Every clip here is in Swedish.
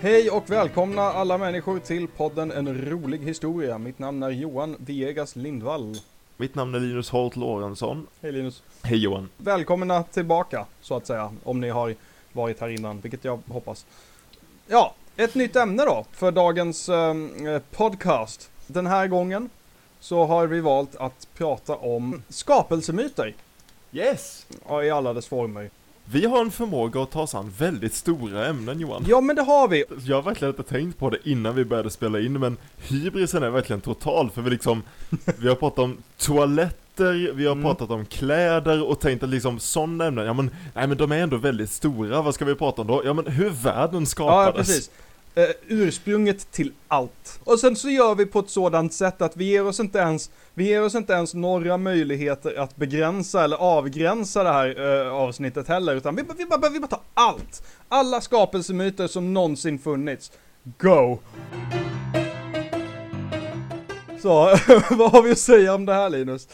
Hej och välkomna alla människor till podden En rolig historia. Mitt namn är Johan Viegas Lindvall. Mitt namn är Linus Holt Lorentzon. Hej Linus. Hej Johan. Välkomna tillbaka, så att säga, om ni har varit här innan, vilket jag hoppas. Ja, ett nytt ämne då för dagens eh, podcast. Den här gången så har vi valt att prata om skapelsemyter Yes! ja, i alla dess former. Vi har en förmåga att ta oss an väldigt stora ämnen Johan. Ja, men det har vi. Jag har verkligen inte tänkt på det innan vi började spela in, men hybrisen är verkligen total, för vi liksom, vi har pratat om toaletter, vi har Mm. pratat om kläder och tänkt att liksom sådana ämnen, ja men, nej men de är ändå väldigt stora, vad ska vi prata om då? Ja men hur världen skapades. Ja, precis. Eh, ursprunget till allt. Och sen så gör vi på ett sådant sätt att vi ger oss inte ens, vi ger oss inte ens några möjligheter att begränsa eller avgränsa det här eh, avsnittet heller, utan vi, vi, bara, vi bara tar allt. Alla skapelsemyter som någonsin funnits. Go! Så, vad har vi att säga om det här Linus?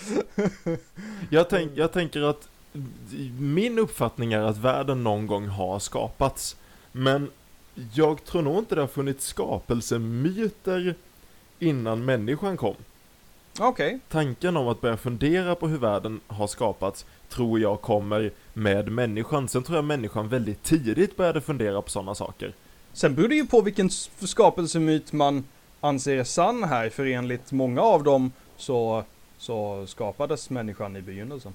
Jag, tänk, jag tänker att min uppfattning är att världen någon gång har skapats. Men jag tror nog inte det har funnits skapelsemyter innan människan kom. Okej, Tanken om att börja fundera på hur världen har skapats tror jag kommer med människan. Sen tror jag människan väldigt tidigt började fundera på sådana saker. sen beror det ju på vilken skapelsemyt man anser är sann här, för enligt många av dem så, så skapades människan i begynnelsen.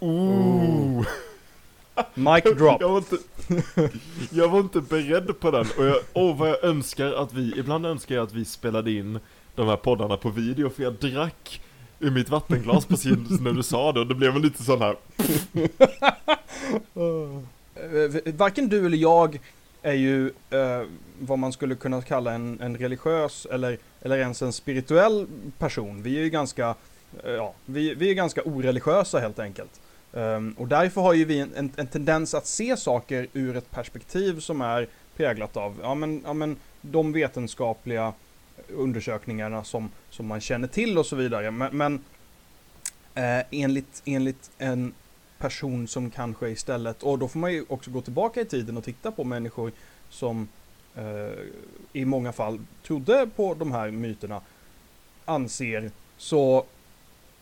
Ooh. Mic drop. Jag var, inte, jag var inte beredd på den och jag, åh vad jag önskar att vi, ibland önskar jag att vi spelade in de här poddarna på video för jag drack ur mitt vattenglas precis när du sa det och det blev en lite sån här Eh, Varken du eller jag är ju eh, vad man skulle kunna kalla en, en religiös eller, eller ens en spirituell person. Vi är ju ganska, eh, ja, vi, vi är ganska oreligiösa helt enkelt. Um, och därför har ju vi en, en, en tendens att se saker ur ett perspektiv som är präglat av, ja men, ja men de vetenskapliga undersökningarna som, som man känner till och så vidare. Men, men eh, enligt, enligt en person som kanske istället, och då får man ju också gå tillbaka i tiden och titta på människor som eh, i många fall trodde på de här myterna, anser så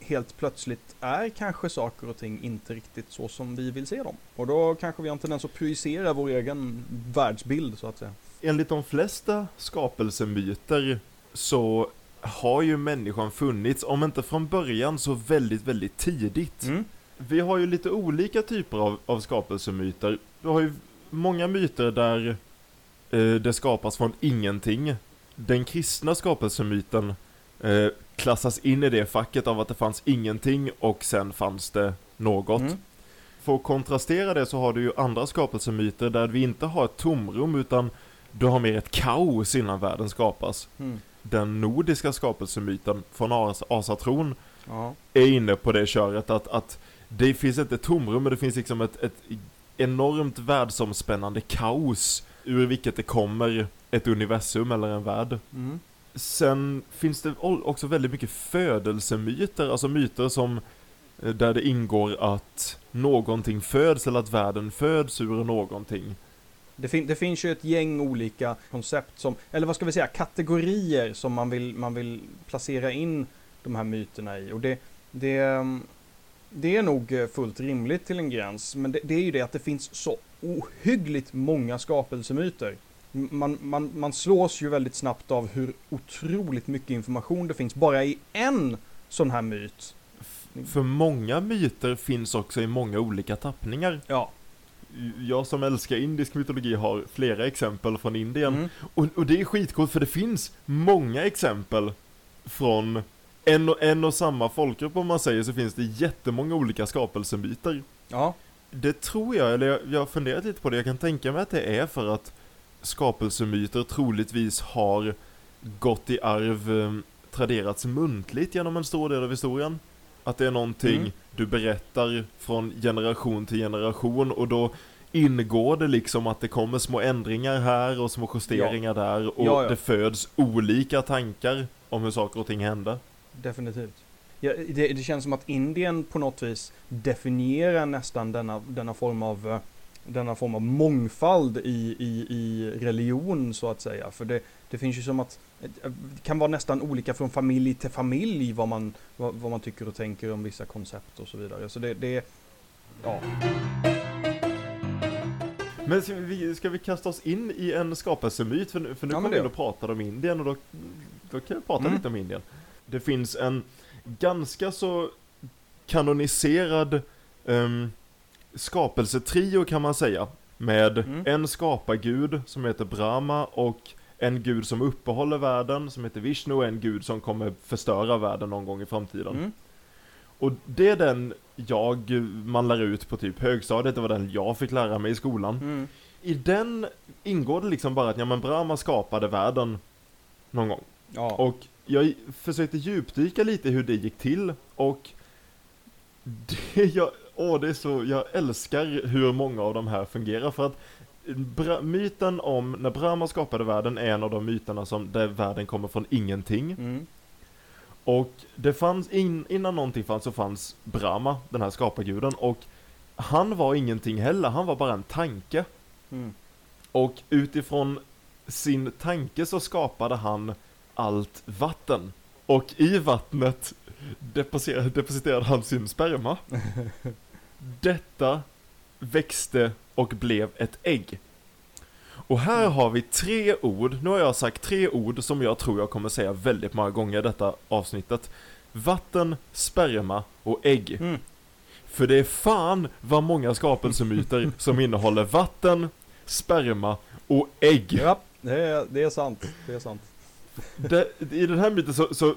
helt plötsligt är kanske saker och ting inte riktigt så som vi vill se dem. Och då kanske vi har en tendens att projicera vår egen världsbild så att säga. Enligt de flesta skapelsemyter så har ju människan funnits, om inte från början så väldigt, väldigt tidigt. Mm. Vi har ju lite olika typer av, av skapelsemyter. Vi har ju många myter där eh, det skapas från ingenting. Den kristna skapelsemyten eh, klassas in i det facket av att det fanns ingenting och sen fanns det något. Mm. För att kontrastera det så har du ju andra skapelsemyter där vi inte har ett tomrum utan du har mer ett kaos innan världen skapas. Mm. Den nordiska skapelsemyten från As- asatron Ja. är inne på det köret att, att det finns inte ett tomrum men det finns liksom ett, ett enormt världsomspännande kaos ur vilket det kommer ett universum eller en värld. Mm. Sen finns det också väldigt mycket födelsemyter, alltså myter som eh, där det ingår att någonting föds eller att världen föds ur någonting. Det, fin- det finns ju ett gäng olika koncept som, eller vad ska vi säga, kategorier som man vill, man vill placera in de här myterna i. Och det, det, mm, det är nog eh, fullt rimligt till en gräns, men det, det är ju det att det finns så ohyggligt många skapelsemyter. Man, man, man slås ju väldigt snabbt av hur otroligt mycket information det finns bara i en sån här myt. För många myter finns också i många olika tappningar. Ja. Jag som älskar indisk mytologi har flera exempel från Indien. Mm. Och, och det är skitcoolt för det finns många exempel från en och, en och samma folkgrupp om man säger så finns det jättemånga olika skapelsemyter. Ja. Det tror jag, eller jag, jag har funderat lite på det, jag kan tänka mig att det är för att skapelsemyter troligtvis har gått i arv, eh, traderats muntligt genom en stor del av historien. Att det är någonting Mm. du berättar från generation till generation och då ingår det liksom att det kommer små ändringar här och små justeringar där och Ja, ja. det föds olika tankar om hur saker och ting händer. Definitivt. Ja, det, det känns som att Indien på något vis definierar nästan denna, denna form av denna form av mångfald i, i, i religion så att säga. För det, det finns ju som att det kan vara nästan olika från familj till familj vad man, vad, vad man tycker och tänker om vissa koncept och så vidare. Så det, det ja. Men ska vi, ska vi kasta oss in i en skapelsemyt? För, för nu Ja, kommer vi in och pratar om Indien och då, då kan vi prata Mm. lite om Indien. Det finns en ganska så kanoniserad um, skapelsetrio kan man säga. Med Mm. en skapargud som heter Brahma och en gud som uppehåller världen som heter Vishnu och en gud som kommer förstöra världen någon gång i framtiden. Mm. Och det är den jag, man lär ut på typ högstadiet, det var den jag fick lära mig i skolan. Mm. I den ingår det liksom bara att ja, men Brahma skapade världen någon gång. Ja. Och jag försökte djupdyka lite hur det gick till och det jag, åh det är så, jag älskar hur många av de här fungerar för att Bra, myten om när Brahma skapade världen är en av de myterna som där världen kommer från ingenting. Mm. Och det fanns, in, innan någonting fanns så fanns Brahma, den här skaparguden och han var ingenting heller, han var bara en tanke. Mm. Och utifrån sin tanke så skapade han allt vatten. Och i vattnet deposer- depositerade han sin sperma. Detta växte och blev ett ägg. Och här har vi tre ord, nu har jag sagt tre ord som jag tror jag kommer säga väldigt många gånger i detta avsnittet. Vatten, sperma och ägg. Mm. För det är fan vad många skapelsemyter som innehåller vatten, sperma och ägg. Ja, det är, det är sant. Det är sant. Det, I den här myten så, så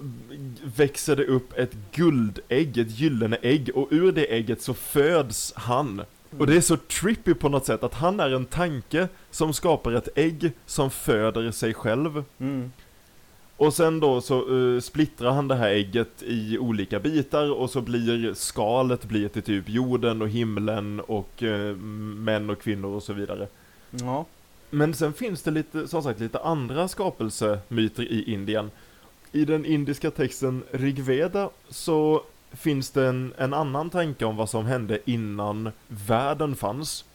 växer det upp ett guldägg, ett gyllene ägg och ur det ägget så föds han. Och det är så trippy på något sätt att han är en tanke som skapar ett ägg som föder sig själv. Mm. Och sen då så eh, splittrar han det här ägget i olika bitar och så blir skalet blir till typ jorden och himlen och eh, män och kvinnor och så vidare. Ja. Men sen finns det lite, som sagt, lite andra skapelsemyter i Indien. I den indiska texten Rigveda så finns det en, en annan tanke om vad som hände innan världen fanns.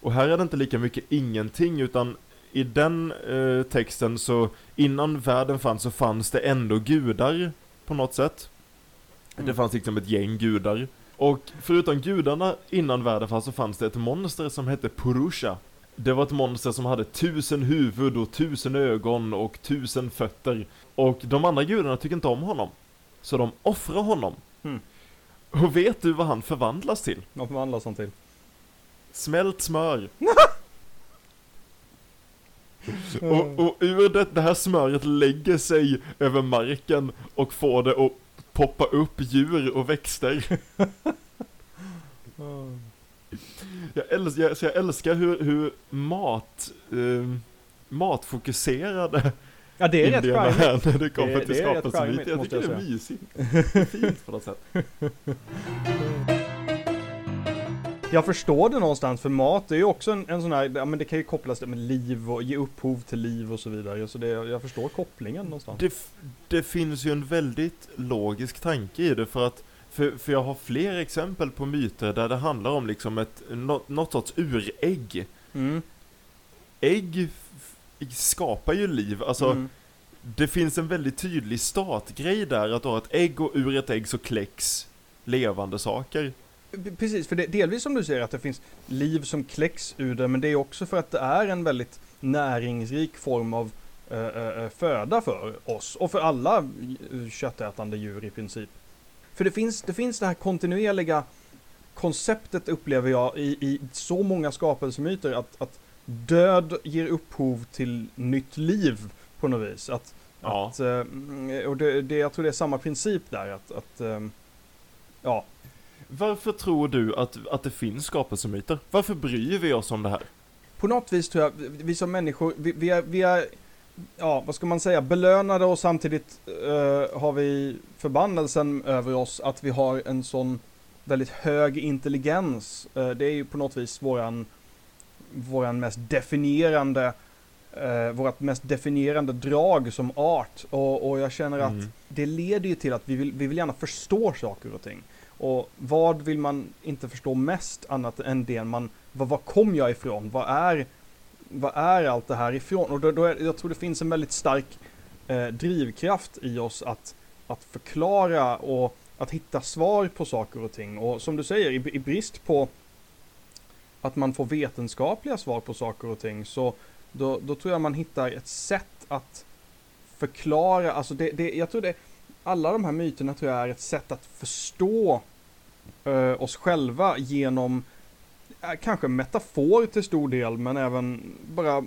Och här är det inte lika mycket ingenting utan i den eh, texten så innan världen fanns så fanns det ändå gudar på något sätt. Mm. Det fanns liksom ett gäng gudar. Och förutom gudarna innan världen fanns så fanns det ett monster som hette Purusha. Det var ett monster som hade tusen huvud och tusen ögon och tusen fötter. Och de andra gudarna tycker inte om honom. Så de offrar honom. Mm. Och vet du vad han förvandlas till? Vad förvandlas han till? Smält smör. Och, och ur det, det här smöret lägger sig över marken och får det att poppa upp djur och växter. Jag älskar, så jag älskar hur, hur mat, eh, matfokuserade Ja, det är rätt indierna charmigt. är när det kommer Det- till det är rätt skapelsemyt. charmigt, Jag tycker det jag är mysigt. Det är Fint på något sätt. Jag förstår det någonstans, för mat är ju också en, en sån här, ja men det kan ju kopplas till liv och ge upphov till liv och så vidare. Så det, jag förstår kopplingen någonstans. Det, det finns ju en väldigt logisk tanke i det för att för, för jag har fler exempel på myter där det handlar om liksom ett, något, något sorts urägg. Mm. Ägg skapar ju liv, alltså Mm. det finns en väldigt tydlig startgrej där att har ett ägg och ur ett ägg så kläcks levande saker. Precis, för det, delvis som du säger att det finns liv som kläcks ur det, men det är också för att det är en väldigt näringsrik form av eh, eh, föda för oss och för alla köttätande djur i princip. För det finns, det finns det här kontinuerliga konceptet upplever jag i, i så många skapelsemyter att, att död ger upphov till nytt liv på något vis. Att, Ja. att, eh, och det, det, jag tror det är samma princip där. Att, att ehm, ja, Varför tror du att, att det finns skapelsemyter? Varför bryr vi oss om det här? på något vis tror jag, vi som människor, vi, vi, är, vi är, ja vad ska man säga, belönade och samtidigt eh, har vi förbannelsen över oss att vi har en sån väldigt hög intelligens. Eh, det är ju på något vis våran, våran mest definierande, eh, vårat mest definierande drag som art. Och, och jag känner att Mm. det leder ju till att vi vill, vi vill gärna förstå saker och ting. Och vad vill man inte förstå mest annat än det man vad, vad kom jag ifrån? Vad är, vad är allt det här ifrån? Och då, då är, jag tror det finns en väldigt stark eh, drivkraft i oss att, att förklara och att hitta svar på saker och ting. Och som du säger, i, i brist på att man får vetenskapliga svar på saker och ting så då, då tror jag man hittar ett sätt att förklara, alltså det, det, jag tror det, alla de här myterna tror jag är ett sätt att förstå eh, oss själva genom kanske metafor till stor del, men även bara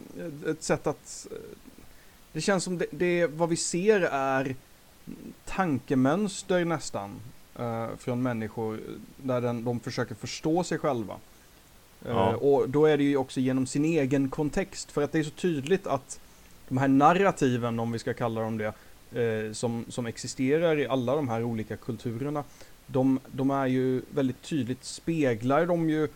ett sätt att det känns som det, det, vad vi ser är tankemönster nästan från människor där den, de försöker förstå sig själva. Ja. och då är det ju också genom sin egen kontext, för att det är så tydligt att de här narrativen, om vi ska kalla dem det, eh, som, som existerar i alla de här olika kulturerna, de, de är ju väldigt tydligt, speglar de ju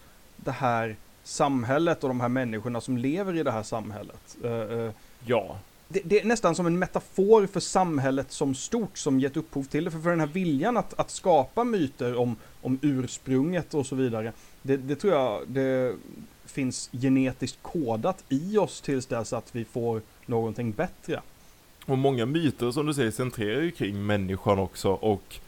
det här samhället och de här människorna som lever i det här samhället. Eh, eh, ja. Det, det, är nästan som en metafor för samhället som stort som gett upphov till det. För, för den här viljan att, att skapa myter om, om ursprunget och så vidare. Det, det tror jag det finns genetiskt kodat i oss tills dess att vi får någonting bättre. Och många myter som du säger centrerar ju kring människan också och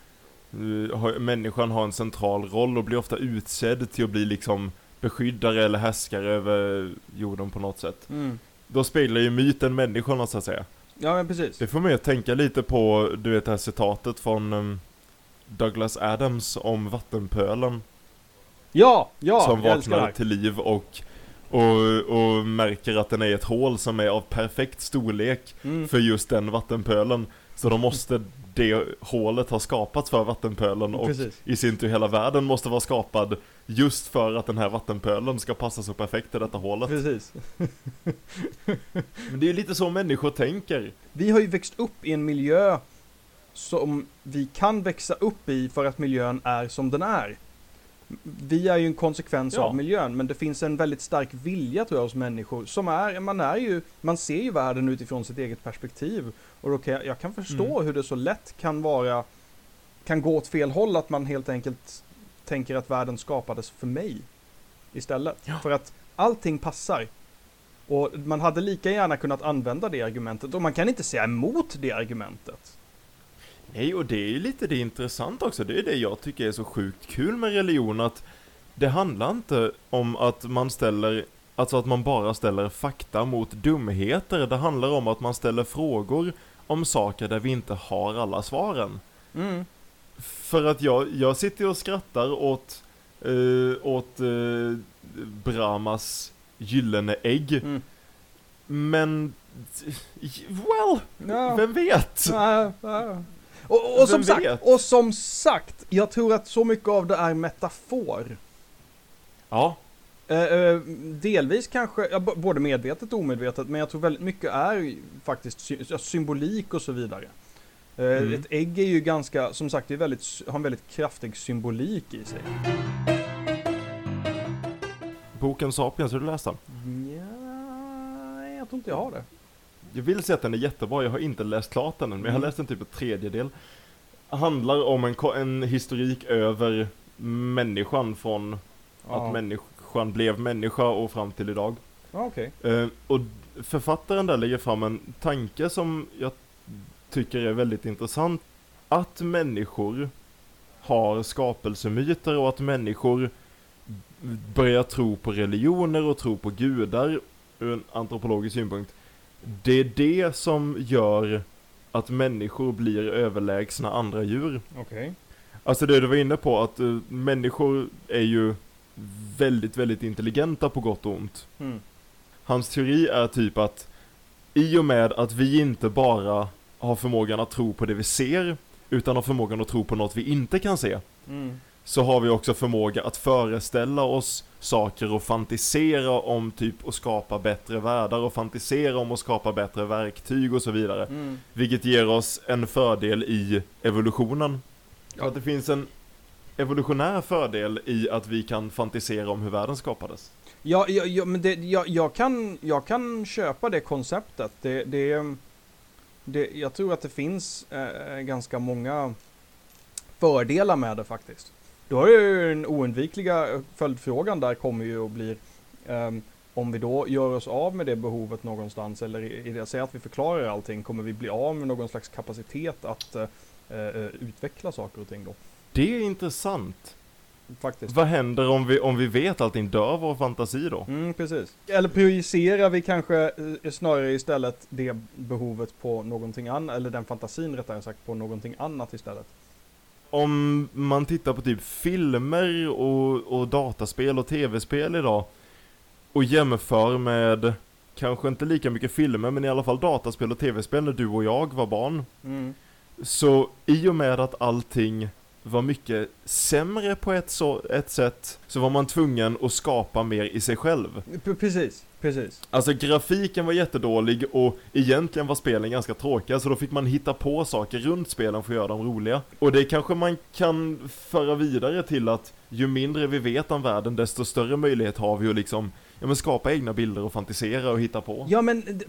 uh, människan har en central roll och blir ofta utsedd till att bli liksom beskyddare eller härskare över jorden på något sätt. Mm. Då speglar ju myten människorna så att säga. Ja men precis. Det får mig att tänka lite på, du vet det här citatet från um, Douglas Adams om vattenpölen. Ja, ja, Som vaknar till liv och och, och märker att den är ett hål som är av perfekt storlek mm. för just den vattenpölen. Så då måste det hålet ha skapats för vattenpölen och Precis. i sin tur hela världen måste vara skapad just för att den här vattenpölen ska passa så perfekt i detta hålet. Precis. Men det är ju lite så människor tänker. Vi har ju växt upp i en miljö som vi kan växa upp i för att miljön är som den är vi är ju en konsekvens ja. av miljön, men det finns en väldigt stark vilja tror jag hos människor som är, man är ju, man ser ju världen utifrån sitt eget perspektiv. Och då kan jag, jag kan förstå mm. hur det så lätt kan vara, kan gå åt fel håll, att man helt enkelt tänker att världen skapades för mig istället. Ja. För att allting passar. Och man hade lika gärna kunnat använda det argumentet, och man kan inte säga emot det argumentet. Nej, och det är ju lite det intressanta också. Det är det jag tycker är så sjukt kul med religion, att det handlar inte om att man ställer, alltså att man bara ställer fakta mot dumheter. Det handlar om att man ställer frågor om saker där vi inte har alla svaren. Mm. För att jag, jag sitter och skrattar åt, uh, åt uh, Brahmas gyllene ägg. Mm. Men, well, ja. vem vet? Ja, ja. Och, och som sagt, och som sagt, jag tror att så mycket av det är metafor. Ja. Eh, eh, delvis kanske, ja, både medvetet och omedvetet, men jag tror väldigt mycket är faktiskt sy symbolik och så vidare. Eh, mm. Ett ägg är ju ganska, som sagt, det är väldigt, har en väldigt kraftig symbolik i sig. Boken Sapiens, har du läst den? Ja, jag tror inte jag har det jag vill säga att den är jättebra, jag har inte läst klart den än, men jag har mm. läst en typ en tredjedel. Handlar om en, en historik över människan från ja. att människan blev människa och fram till idag. Ja, okay. eh, och författaren där lägger fram en tanke som jag tycker är väldigt intressant. Att människor har skapelsemyter och att människor börjar tro på religioner och tro på gudar ur en antropologisk synpunkt det är det som gör att människor blir överlägsna andra djur. Okej. Okay. Alltså det du var inne på, att uh, människor är ju väldigt, väldigt intelligenta på gott och ont. Mm. Hans teori är typ att i och med att vi inte bara har förmågan att tro på det vi ser, utan har förmågan att tro på något vi inte kan se. Mm så har vi också förmåga att föreställa oss saker och fantisera om typ att skapa bättre världar och fantisera om att skapa bättre verktyg och så vidare. Mm. Vilket ger oss en fördel i evolutionen. Ja. Att det finns en evolutionär fördel i att vi kan fantisera om hur världen skapades. Ja, ja, ja men det, jag, jag, kan, jag kan köpa det konceptet. Det, det, det, jag tror att det finns eh, ganska många fördelar med det faktiskt. Då är ju den oundvikliga följdfrågan där kommer ju att bli Ehm, om vi då gör oss av med det behovet någonstans eller i det, säg att vi förklarar allting, kommer vi bli av med någon slags kapacitet att eh, utveckla saker och ting då? Det är intressant. Faktiskt. Vad händer om vi, om vi vet allting? Dör vår fantasi då? Mm, precis. Eller projicerar vi kanske eh, snarare istället det behovet på någonting annat, eller den fantasin rättare sagt, på någonting annat istället? Om man tittar på typ filmer och, och dataspel och tv-spel idag och jämför med kanske inte lika mycket filmer men i alla fall dataspel och tv-spel när du och jag var barn. Mm. Så i och med att allting var mycket sämre på ett, så, ett sätt så var man tvungen att skapa mer i sig själv. Precis, precis. Alltså grafiken var jättedålig och egentligen var spelen ganska tråkiga så då fick man hitta på saker runt spelen för att göra dem roliga. Och det kanske man kan föra vidare till att ju mindre vi vet om världen desto större möjlighet har vi att liksom ja, men skapa egna bilder och fantisera och hitta på. Ja men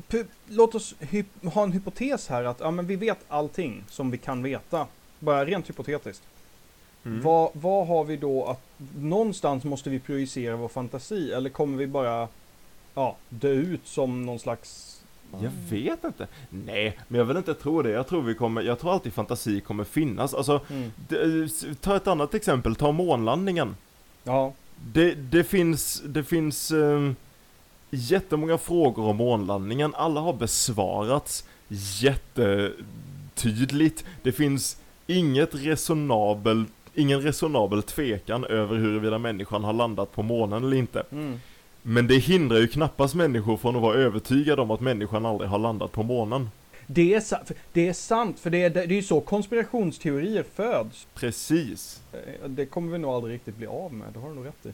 låt oss ha en hypotes här att ja, men vi vet allting som vi kan veta. Bara rent hypotetiskt. Mm. Vad, vad har vi då att någonstans måste vi projicera vår fantasi eller kommer vi bara ja, dö ut som någon slags Jag vet inte. Nej, men jag vill inte tro det. Jag tror vi kommer, jag tror alltid fantasi kommer finnas. Alltså, Mm. det, ta ett annat exempel, ta månlandningen. Ja, Det, det finns, det finns eh, jättemånga frågor om månlandningen. Alla har besvarats jättetydligt. Det finns inget resonabelt, ingen resonabel tvekan över huruvida människan har landat på månen eller inte. mm. Men det hindrar ju knappast människor från att vara övertygade om att människan aldrig har landat på månen. det, är det är sant för det är, det är ju så konspirationsteorier föds. Precis. Eh, Det kommer vi nog aldrig riktigt bli av med, det har du nog rätt i.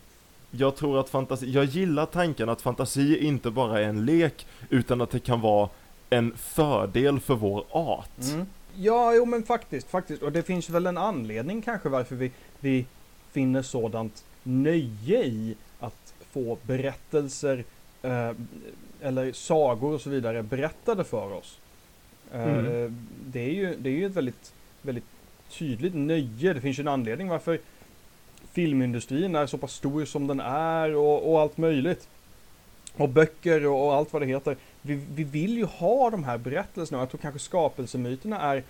Jag tror att fantasi, jag gillar tanken att fantasi inte bara är en lek, utan att det kan vara en fördel för vår art. Mm. Ja, jo men faktiskt, faktiskt. Och det finns väl en anledning kanske varför vi, vi finner sådant nöje i att få berättelser eh, eller sagor och så vidare berättade för oss. Eh, Mm. eh, det, är ju, det är ju ett väldigt, väldigt tydligt nöje. Det finns ju en anledning varför filmindustrin är så pass stor som den är och, och allt möjligt. Och böcker och, och allt vad det heter. Vi, vi vill ju ha de här berättelserna. Jag tror kanske skapelsemyterna är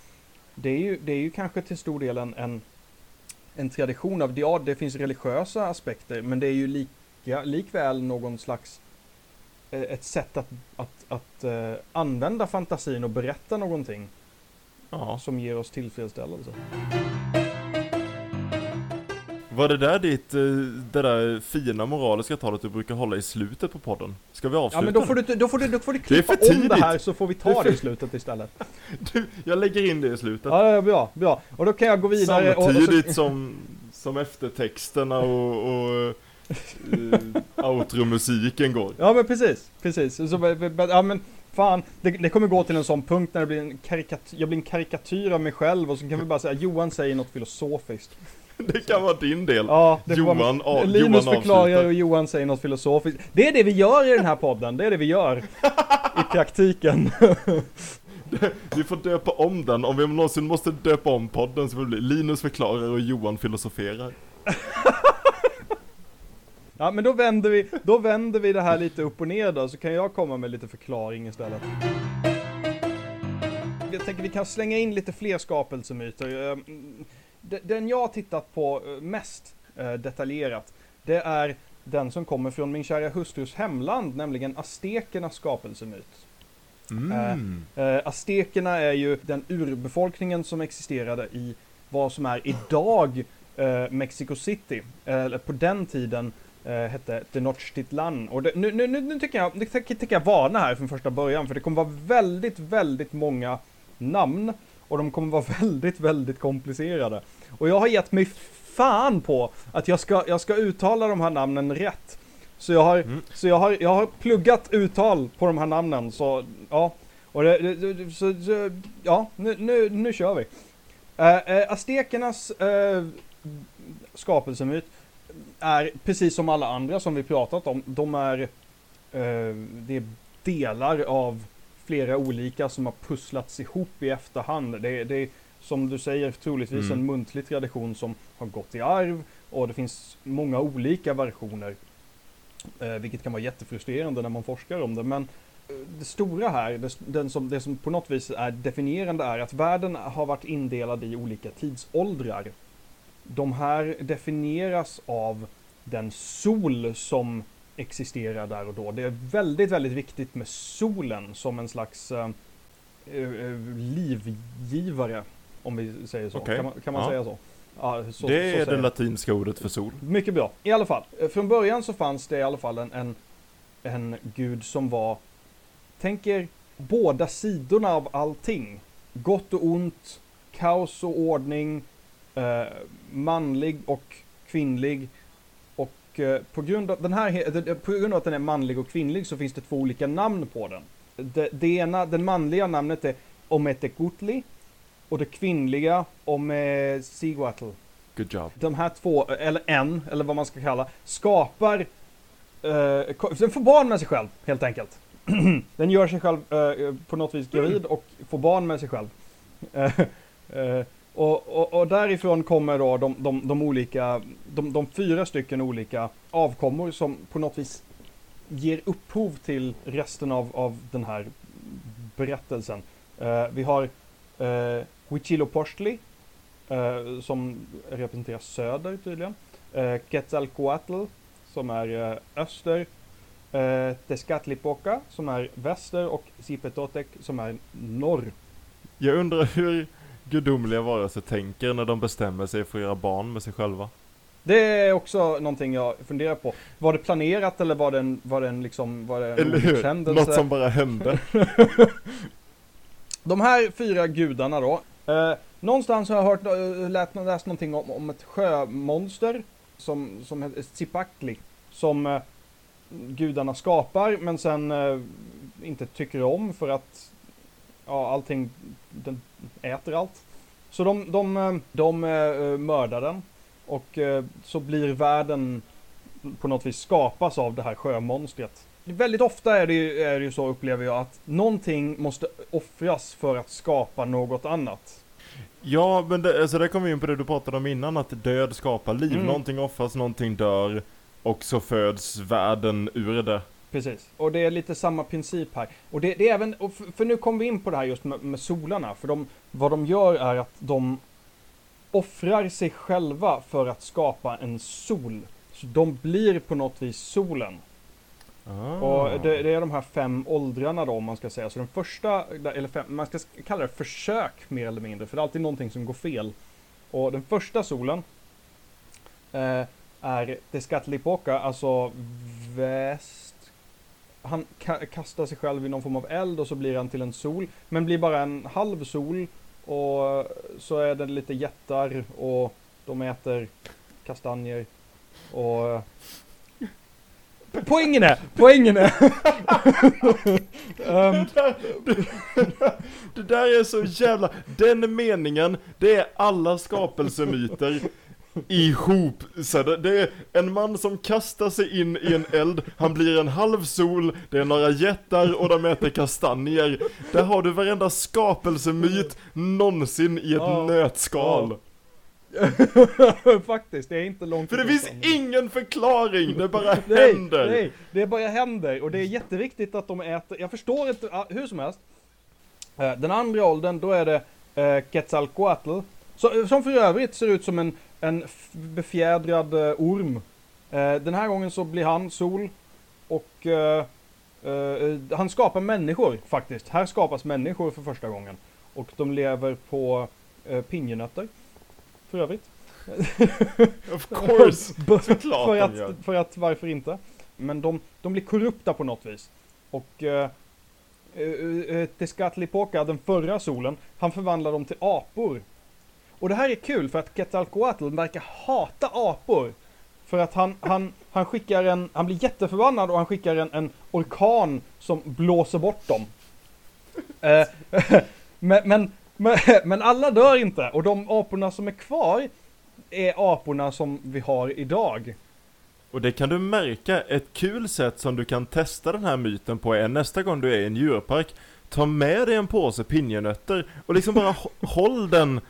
det är ju, det är ju kanske till stor del en, en, en tradition av, ja det finns religiösa aspekter, men det är ju lika, likväl någon slags eh, ett sätt att, att, att eh, använda fantasin och berätta någonting Ja. som ger oss tillfredsställelse. Var det där ditt, eh, det där fina moraliska talet du brukar hålla i slutet på podden? Ska vi Ja avsluta men då får du, då får du, då får du Det klippa för om det här så får vi Det ta det, för- i slutet istället. Du, jag lägger in det i slutet. Ja, ja, bra, bra. Och då kan jag gå vidare och, och så, Samtidigt som, som eftertexterna och, och uh, outromusiken går. Ja men precis, precis. Så, ja men fan, det, det kommer gå till en sån punkt när det blir en karikatyr, jag blir en karikatyr av mig själv och så kan vi bara säga Johan säger något filosofiskt. Det kan vara din del. Ja, vara- Johan, av, Linus Johan förklarar och Johan säger något filosofiskt. Det är det vi gör i den här podden, det är det vi gör. I praktiken. Vi får döpa om den, om vi någonsin måste döpa om podden så får det bli Linus förklarar och Johan filosoferar. Ja men då vänder vi, då vänder vi det här lite upp och ner då, så kan jag komma med lite förklaring istället. Jag tänker vi kan slänga in lite fler skapelsemyter. De- Den jag har tittat på eh, mest eh, detaljerat, det är den som kommer från min kära hustrus hemland, nämligen aztekernas skapelsemyt. Mm. Eh, aztekerna är ju den urbefolkningen som existerade i vad som är idag eh, Mexico City. Eller på den tiden hette Tenochtitlan. Och det, nu, nu, nu, tycker jag, nu tänker jag varna här från första början, för det kommer vara väldigt, väldigt många namn. Och de kommer vara väldigt, väldigt komplicerade. Och jag har gett mig fan på att jag ska, jag ska uttala de här namnen rätt. Så jag har, Mm. så jag har, jag har pluggat uttal på de här namnen, så ja. Och det, det, så, så, ja, nu, nu, nu kör vi. Uh, uh, aztekernas uh, skapelsemyt är precis som alla andra som vi pratat om. De är, eh, det är delar av flera olika som har pusslats ihop i efterhand. Det, det som du säger troligtvis Mm. en muntlig tradition som har gått i arv och det finns många olika versioner Eh, vilket kan vara jättefrustrerande när man forskar om det. Men eh, det stora här, det, den som, det som på något vis är definierande är att världen har varit indelad i olika tidsåldrar. De här definieras av den sol som existerar där och då. Det är väldigt, väldigt viktigt med solen som en slags uh, uh, livgivare, om vi säger så. Okay. Kan man, kan man ja. säga så? Ja, så det är så det latinska ordet för sol. Mycket bra. I alla fall, från början så fanns det i alla fall en, en, en gud som var, tänker båda sidorna av allting. Gott och ont, kaos och ordning, eh, manlig och kvinnlig. Och eh, på, grund av den här, på grund av att den är manlig och kvinnlig så finns det två olika namn på den. Det, det ena, den manliga namnet är Ometekutli och det kvinnliga Omesiguatl. Good job. De här två, eller en, eller vad man ska kalla, skapar... Eh, den får barn med sig själv, helt enkelt. den gör sig själv eh, på något vis gravid och får barn med sig själv. Eh, eh, och, och, och, därifrån kommer då de, de, de olika, de, de, fyra stycken olika avkommor som på något vis ger upphov till resten av, av den här berättelsen. Eh, vi har eh, Huitzilopochtli eh, som representerar söder tydligen. Eh, Quetzalcoatl som är eh, öster. Eh, Tezcatlipoca som är väster och Zipetotec som är norr. Jag undrar hur gudomliga varelser tänker när de bestämmer sig för att göra barn med sig själva. Det är också någonting jag funderar på. Var det planerat eller var det en, var det en liksom, var det en Eller hur? Något som bara hände. De här fyra gudarna då. Eh, någonstans har jag hört, eh, läst, läst någonting om, om ett sjömonster som, som heter Tsipakli. Som eh, gudarna skapar men sen eh, inte tycker om för att ja, allting, den äter allt. Så de, de, eh, de, de mördar den och eh, så blir världen på något vis skapas av det här sjömonstret. Väldigt ofta är det, ju, är det ju så upplever jag att någonting måste offras för att skapa något annat. Ja, men det, alltså det kommer vi in på det du pratade om innan, att död skapar liv. Mm. Någonting offras, någonting dör och så föds världen ur det. Precis, och det är lite samma princip här. Och det, det är även, för, för nu kommer vi in på det här just med, med solarna, för de, vad de gör är att de offrar sig själva för att skapa en sol. Så de blir på något vis solen. Ah. Och det, det, är de här fem åldrarna då om man ska säga. Så den första, eller fem, man ska kalla det försök mer eller mindre. För det är alltid någonting som går fel. Och den första solen eh, är Tezcatlipoca, alltså väst. Han ka kastar sig själv i någon form av eld och så blir han till en sol. Men blir bara en halv sol. Och så är det lite jättar och de äter kastanjer. Och Poängen är, poängen är. um. det, där, det, där är så jävla, den meningen, det är alla skapelsemyter ihop. Så det, det är en man som kastar sig in i en eld, han blir en halv sol, det är några jättar och de äter kastanjer. Där har du varenda skapelsemyt någonsin i ett ja, nötskal. Ja. Faktiskt, det är inte långt För det finns ingen förklaring, det bara nej, händer. Nej, det bara händer och det är jätteviktigt att de äter, jag förstår inte, hur som helst. Eh, den andra åldern, då är det eh, Quetzalcoatl. Som för övrigt ser ut som en, en befjädrad eh, orm. Den här gången så blir han sol och han skapar människor faktiskt. Här skapas människor för första gången. Och de lever på pinjenötter för övrigt. of course! Såklart för, att, för att, varför inte? Men de, de blir korrupta på något vis. Och uh, uh, Tezcatlipoca, den förra solen, han förvandlar dem till apor. Och det här är kul för att Quetzalcoatl verkar hata apor. För att han, han, han skickar en, han blir jätteförbannad och han skickar en, en orkan som blåser bort dem. Uh, men, men men, men alla dör inte och de aporna som är kvar är aporna som vi har idag. Och det kan du märka, ett kul sätt som du kan testa den här myten på är nästa gång du är i en djurpark, ta med dig en påse pinjenötter och liksom bara håll den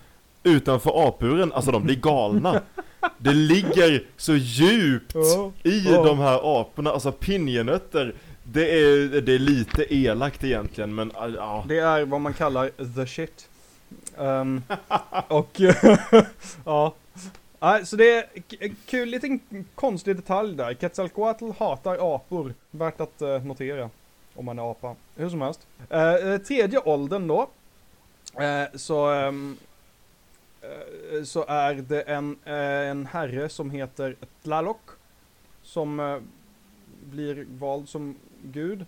utanför apuren, alltså de blir galna. det ligger så djupt Ja. i Ja. de här aporna, alltså pinjenötter. Det är, det är lite elakt egentligen, men ah, ja. Det är vad man kallar the shit. Ehm, och ja. Nej, så det är kul, liten konstig detalj där. Quetzalcoatl hatar apor. Värt att eh, notera. Om man är apa. Hur som helst. Eh, tredje åldern då. Eh, så, eh, så är det en, en herre som heter Tlaloc. Som blir vald som gud.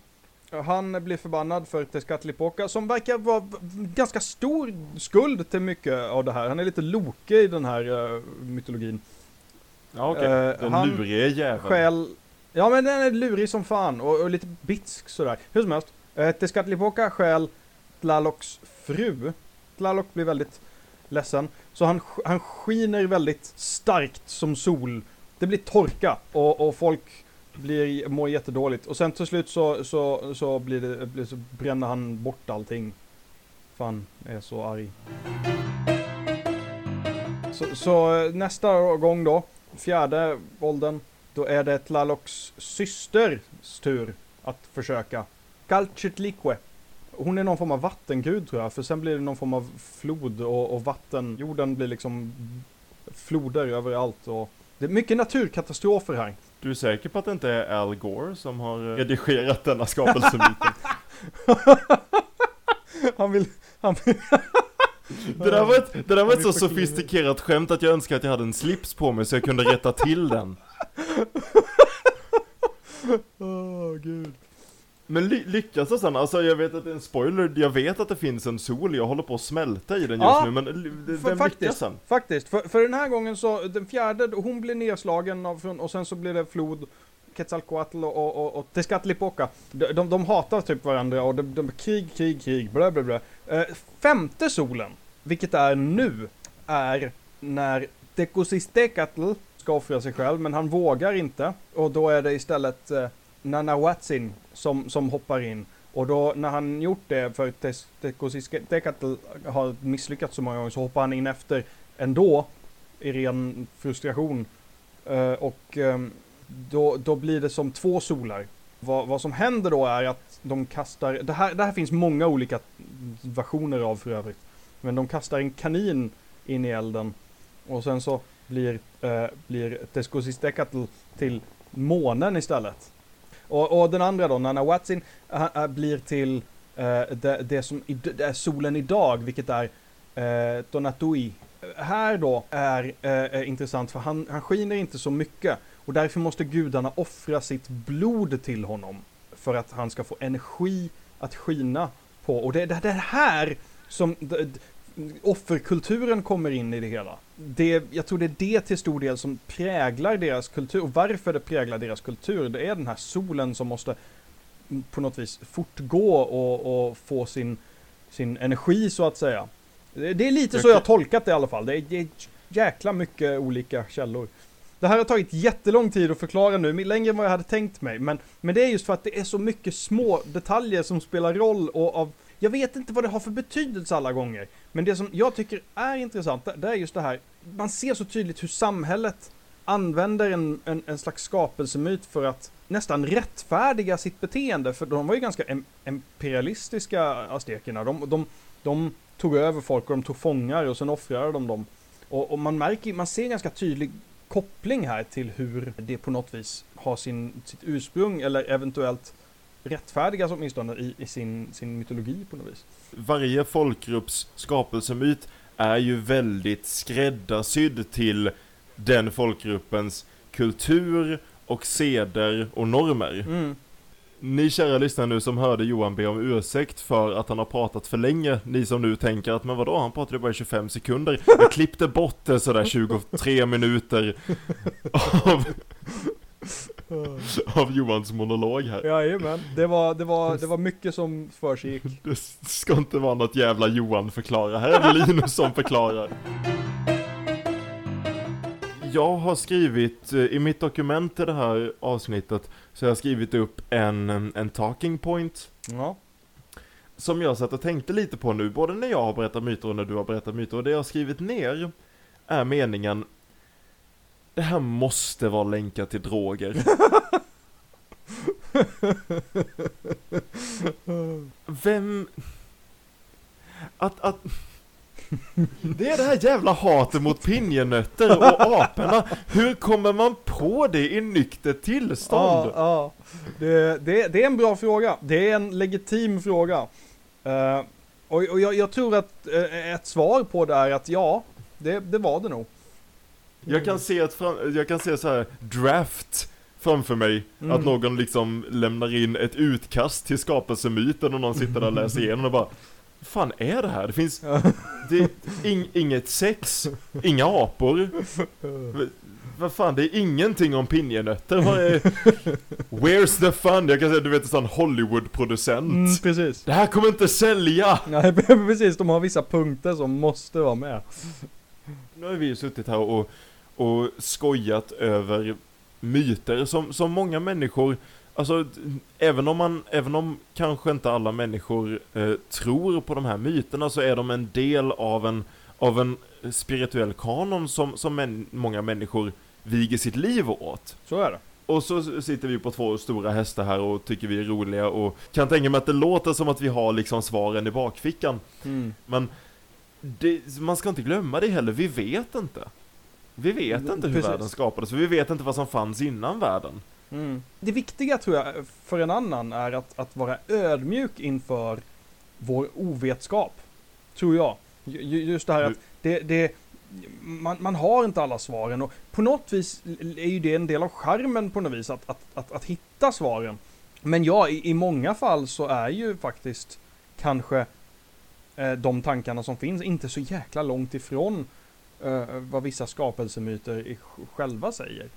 Han blir förbannad för Tezcatlipoca som verkar vara ganska stor skuld till mycket av det här. Han är lite Loke i den här eh, mytologin. Ja okej, Eh, den lurige jäveln. Skäl... Ja men den är lurig som fan och, och lite bitsk sådär. Hur som helst. Eh, Tezcatlipoca stjäl Tlalocs fru. Tlaloc blir väldigt ledsen. Så han, han skiner väldigt starkt som sol. Det blir torka och, och folk blir, mår jättedåligt. Och sen till slut så, så, så, blir det, så bränner han bort allting. För han är så arg. Så, så nästa gång då, fjärde åldern, då är det Tlalocs systers tur att försöka. Kalchitlikwe. Hon är någon form av vattengud tror jag, för sen blir det någon form av flod och, och vatten. Jorden blir liksom floder överallt och det är mycket naturkatastrofer här. Du är säker på att det inte är Al Gore som har eh, redigerat denna skapelsemyten? Han vill, han vill, Det där var ett, det där var ett så sofistikerat skämt att jag önskar att jag hade en slips på mig så jag kunde rätta till den. Åh gud. Men ly lyckas det sen? Alltså jag vet att det är en spoiler, jag vet att det finns en sol, jag håller på att smälta i den just Ja, nu, men vem lyckas faktiskt, sen? faktiskt. För, för den här gången så, den fjärde, hon blir nedslagen av, och sen så blir det flod. Quetzalcoatl och, och, och, och Tezcatlipoca. De, de, de hatar typ varandra och de, de krig, krig, krig, blä, blä, blä. Eh, femte solen, vilket är nu, är när Tecosistecatl ska offra sig själv, men han vågar inte. Och då är det istället eh, Nanahuatzin som, som hoppar in. Och då när han gjort det, för Tekatl har misslyckats så många gånger, så hoppar han in efter ändå. I ren frustration. Uh, och um, då, då blir det som två solar. Vad, vad som händer då är att de kastar, det här, det här finns många olika versioner av för övrigt. Men de kastar en kanin in i elden. Och sen så blir, eh, blir Tezcosistecatl till månen istället. Och, och den andra då, Nana Watsin, äh, blir till eh, det, det som i, det är solen idag, vilket är äh, eh, Donatui. Här då är eh, intressant för han, han skiner inte så mycket. Och därför måste gudarna offra sitt blod till honom. För att han ska få energi att skina på. Och det är det, det här som offerkulturen kommer in i det hela. Det, jag tror det är det till stor del som präglar deras kultur. Och varför det präglar deras kultur, det är den här solen som måste på något vis fortgå och, och få sin, sin energi så att säga. Det, det är lite så jag har tolkat det i alla fall. Det är, det är jäkla mycket olika källor. Det här har tagit jättelång tid att förklara nu, längre än vad jag hade tänkt mig. Men, men det är just för att det är så mycket små detaljer som spelar roll och av jag vet inte vad det har för betydelse alla gånger. Men det som jag tycker är intressant, det- är just det här. Man ser så tydligt hur samhället använder en, en, en slags skapelsemyt för att nästan rättfärdiga sitt beteende. För de var ju ganska em, imperialistiska, aztekerna. De, de, de tog över folk och de tog fångar och sen offrade de dem. Och, och man märker, man ser ganska tydlig koppling här till hur det på något vis har sin, sitt ursprung eller eventuellt rättfärdigas åtminstone i, i sin, sin mytologi på något vis. Varje folkgrupps skapelsemyt är ju väldigt skräddarsydd till den folkgruppens kultur och seder och normer. Mm. Ni kära lyssnare nu som hörde Johan be om ursäkt för att han har pratat för länge, ni som nu tänker att men vadå, han pratade bara i 25 sekunder. Jag klippte bort det sådär 23 minuter av, av Johans monolog här. Jajamän, det var, det, var, det var mycket som försiggick. Det ska inte vara något jävla Johan förklara, här är det Linus som förklarar. Jag har skrivit, eh, i mitt dokument till det här avsnittet, så jag har skrivit upp en, en talking point Ja. som jag satt och tänkte lite på nu, både när jag har berättat myter och när du har berättat myter, och det jag har skrivit ner är meningen det här måste vara länkat till droger. Vem... Att, att... Det är det här jävla hatet mot pinjenötter och aporna. Hur kommer man på det i nyktert tillstånd? Ja, ja. Det, det, det är en bra fråga. Det är en legitim fråga. Uh, och och jag, jag tror att eh, ett svar på det är att ja, det, det var det nog. Jag kan se ett fram, jag kan se så här draft framför mig. Mm. Att någon liksom lämnar in ett utkast till skapelsemyten och någon sitter där och läser igenom och bara fan är det här? Det finns det, ing, inget sex, inga apor. Vad fan, det är ingenting om pinjenötter. Är, where's the fun? Jag kan säga, du vet en sån Hollywood-producent. Mm, precis. Det här kommer inte sälja! Nej, precis. De har vissa punkter som måste vara med. Nu har vi ju suttit här och, och skojat över myter som, som många människor Alltså, även om man, även om kanske inte alla människor eh, tror på de här myterna så är de en del av en, av en spirituell kanon som, som män, många människor viger sitt liv åt. Så är det. Och så sitter vi på två stora hästar här och tycker vi är roliga och kan tänka mig att det låter som att vi har liksom svaren i bakfickan. Mm. Men det, man ska inte glömma det heller, vi vet inte. Vi vet Mm, inte hur precis. världen skapades, för vi vet inte vad som fanns innan världen. Mm. Det viktiga tror jag för en annan är att, att vara ödmjuk inför vår ovetskap. Tror jag. Ju- ju- Just det här att det, det, man, man har inte alla svaren och på något vis är ju det en del av charmen på något vis att, att, att, att hitta svaren. Men ja, i, i många fall så är ju faktiskt kanske eh, de tankarna som finns inte så jäkla långt ifrån Eh, vad vissa skapelsemyter själva säger.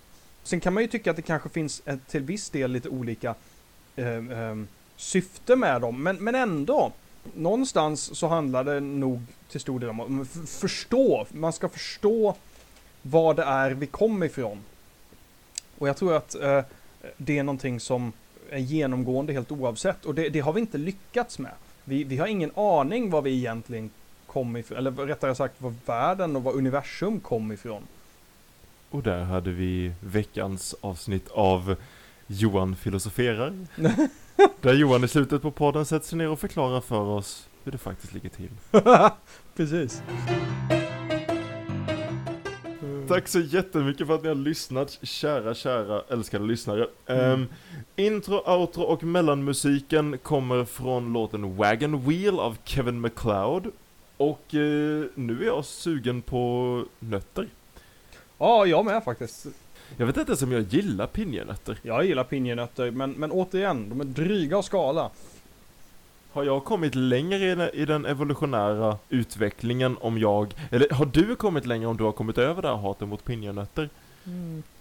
Sen kan man ju tycka att det kanske finns ett, till viss del lite olika ehm, ehm, syfte med dem, men, men ändå. Någonstans så handlar det nog till stor del om att förstå. Man ska förstå vad det är vi kommer ifrån. Och jag tror att eh, det är någonting som är genomgående helt oavsett. Och det, det har vi inte lyckats med. Vi, vi har ingen aning vad vi egentligen kom ifrån, eller rättare sagt vad världen och vad universum kom ifrån. Och där hade vi veckans avsnitt av Johan filosoferar. där Johan i slutet på podden sätter sig ner och förklarar för oss hur det faktiskt ligger till. Precis. Tack så jättemycket för att ni har lyssnat, kära, kära, älskade lyssnare. Ehm, intro, outro och mellanmusiken kommer från låten Wagon Wheel av Kevin MacLeod. Och eh, nu är jag sugen på nötter. Ja, jag med faktiskt. Jag vet inte ens om jag gillar pinjenötter. Jag gillar pinjenötter, men, men återigen, de är dryga att skala. Har jag kommit längre i den, i den evolutionära utvecklingen om jag, eller har du kommit längre om du har kommit över det här hatet mot pinjenötter?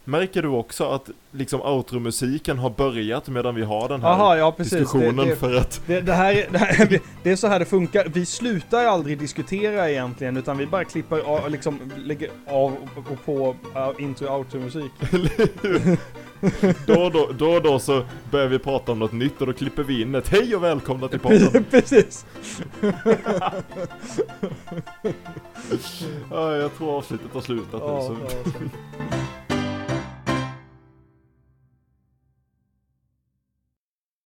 Märker du också att liksom outromusiken har börjat medan vi har den här Jaha, ja precis. diskussionen Det, det, för att det, det, här, är- det, här, det är så här det funkar. Vi slutar aldrig diskutera egentligen, utan vi bara klipper av, liksom lägger av och, och på uh, intro och outro musik. då då, då då så börjar vi prata om något nytt och då klipper vi in ett hej och välkomna till podden. precis. ja, jag tror avsnittet har slutat nu Ja, ja, så.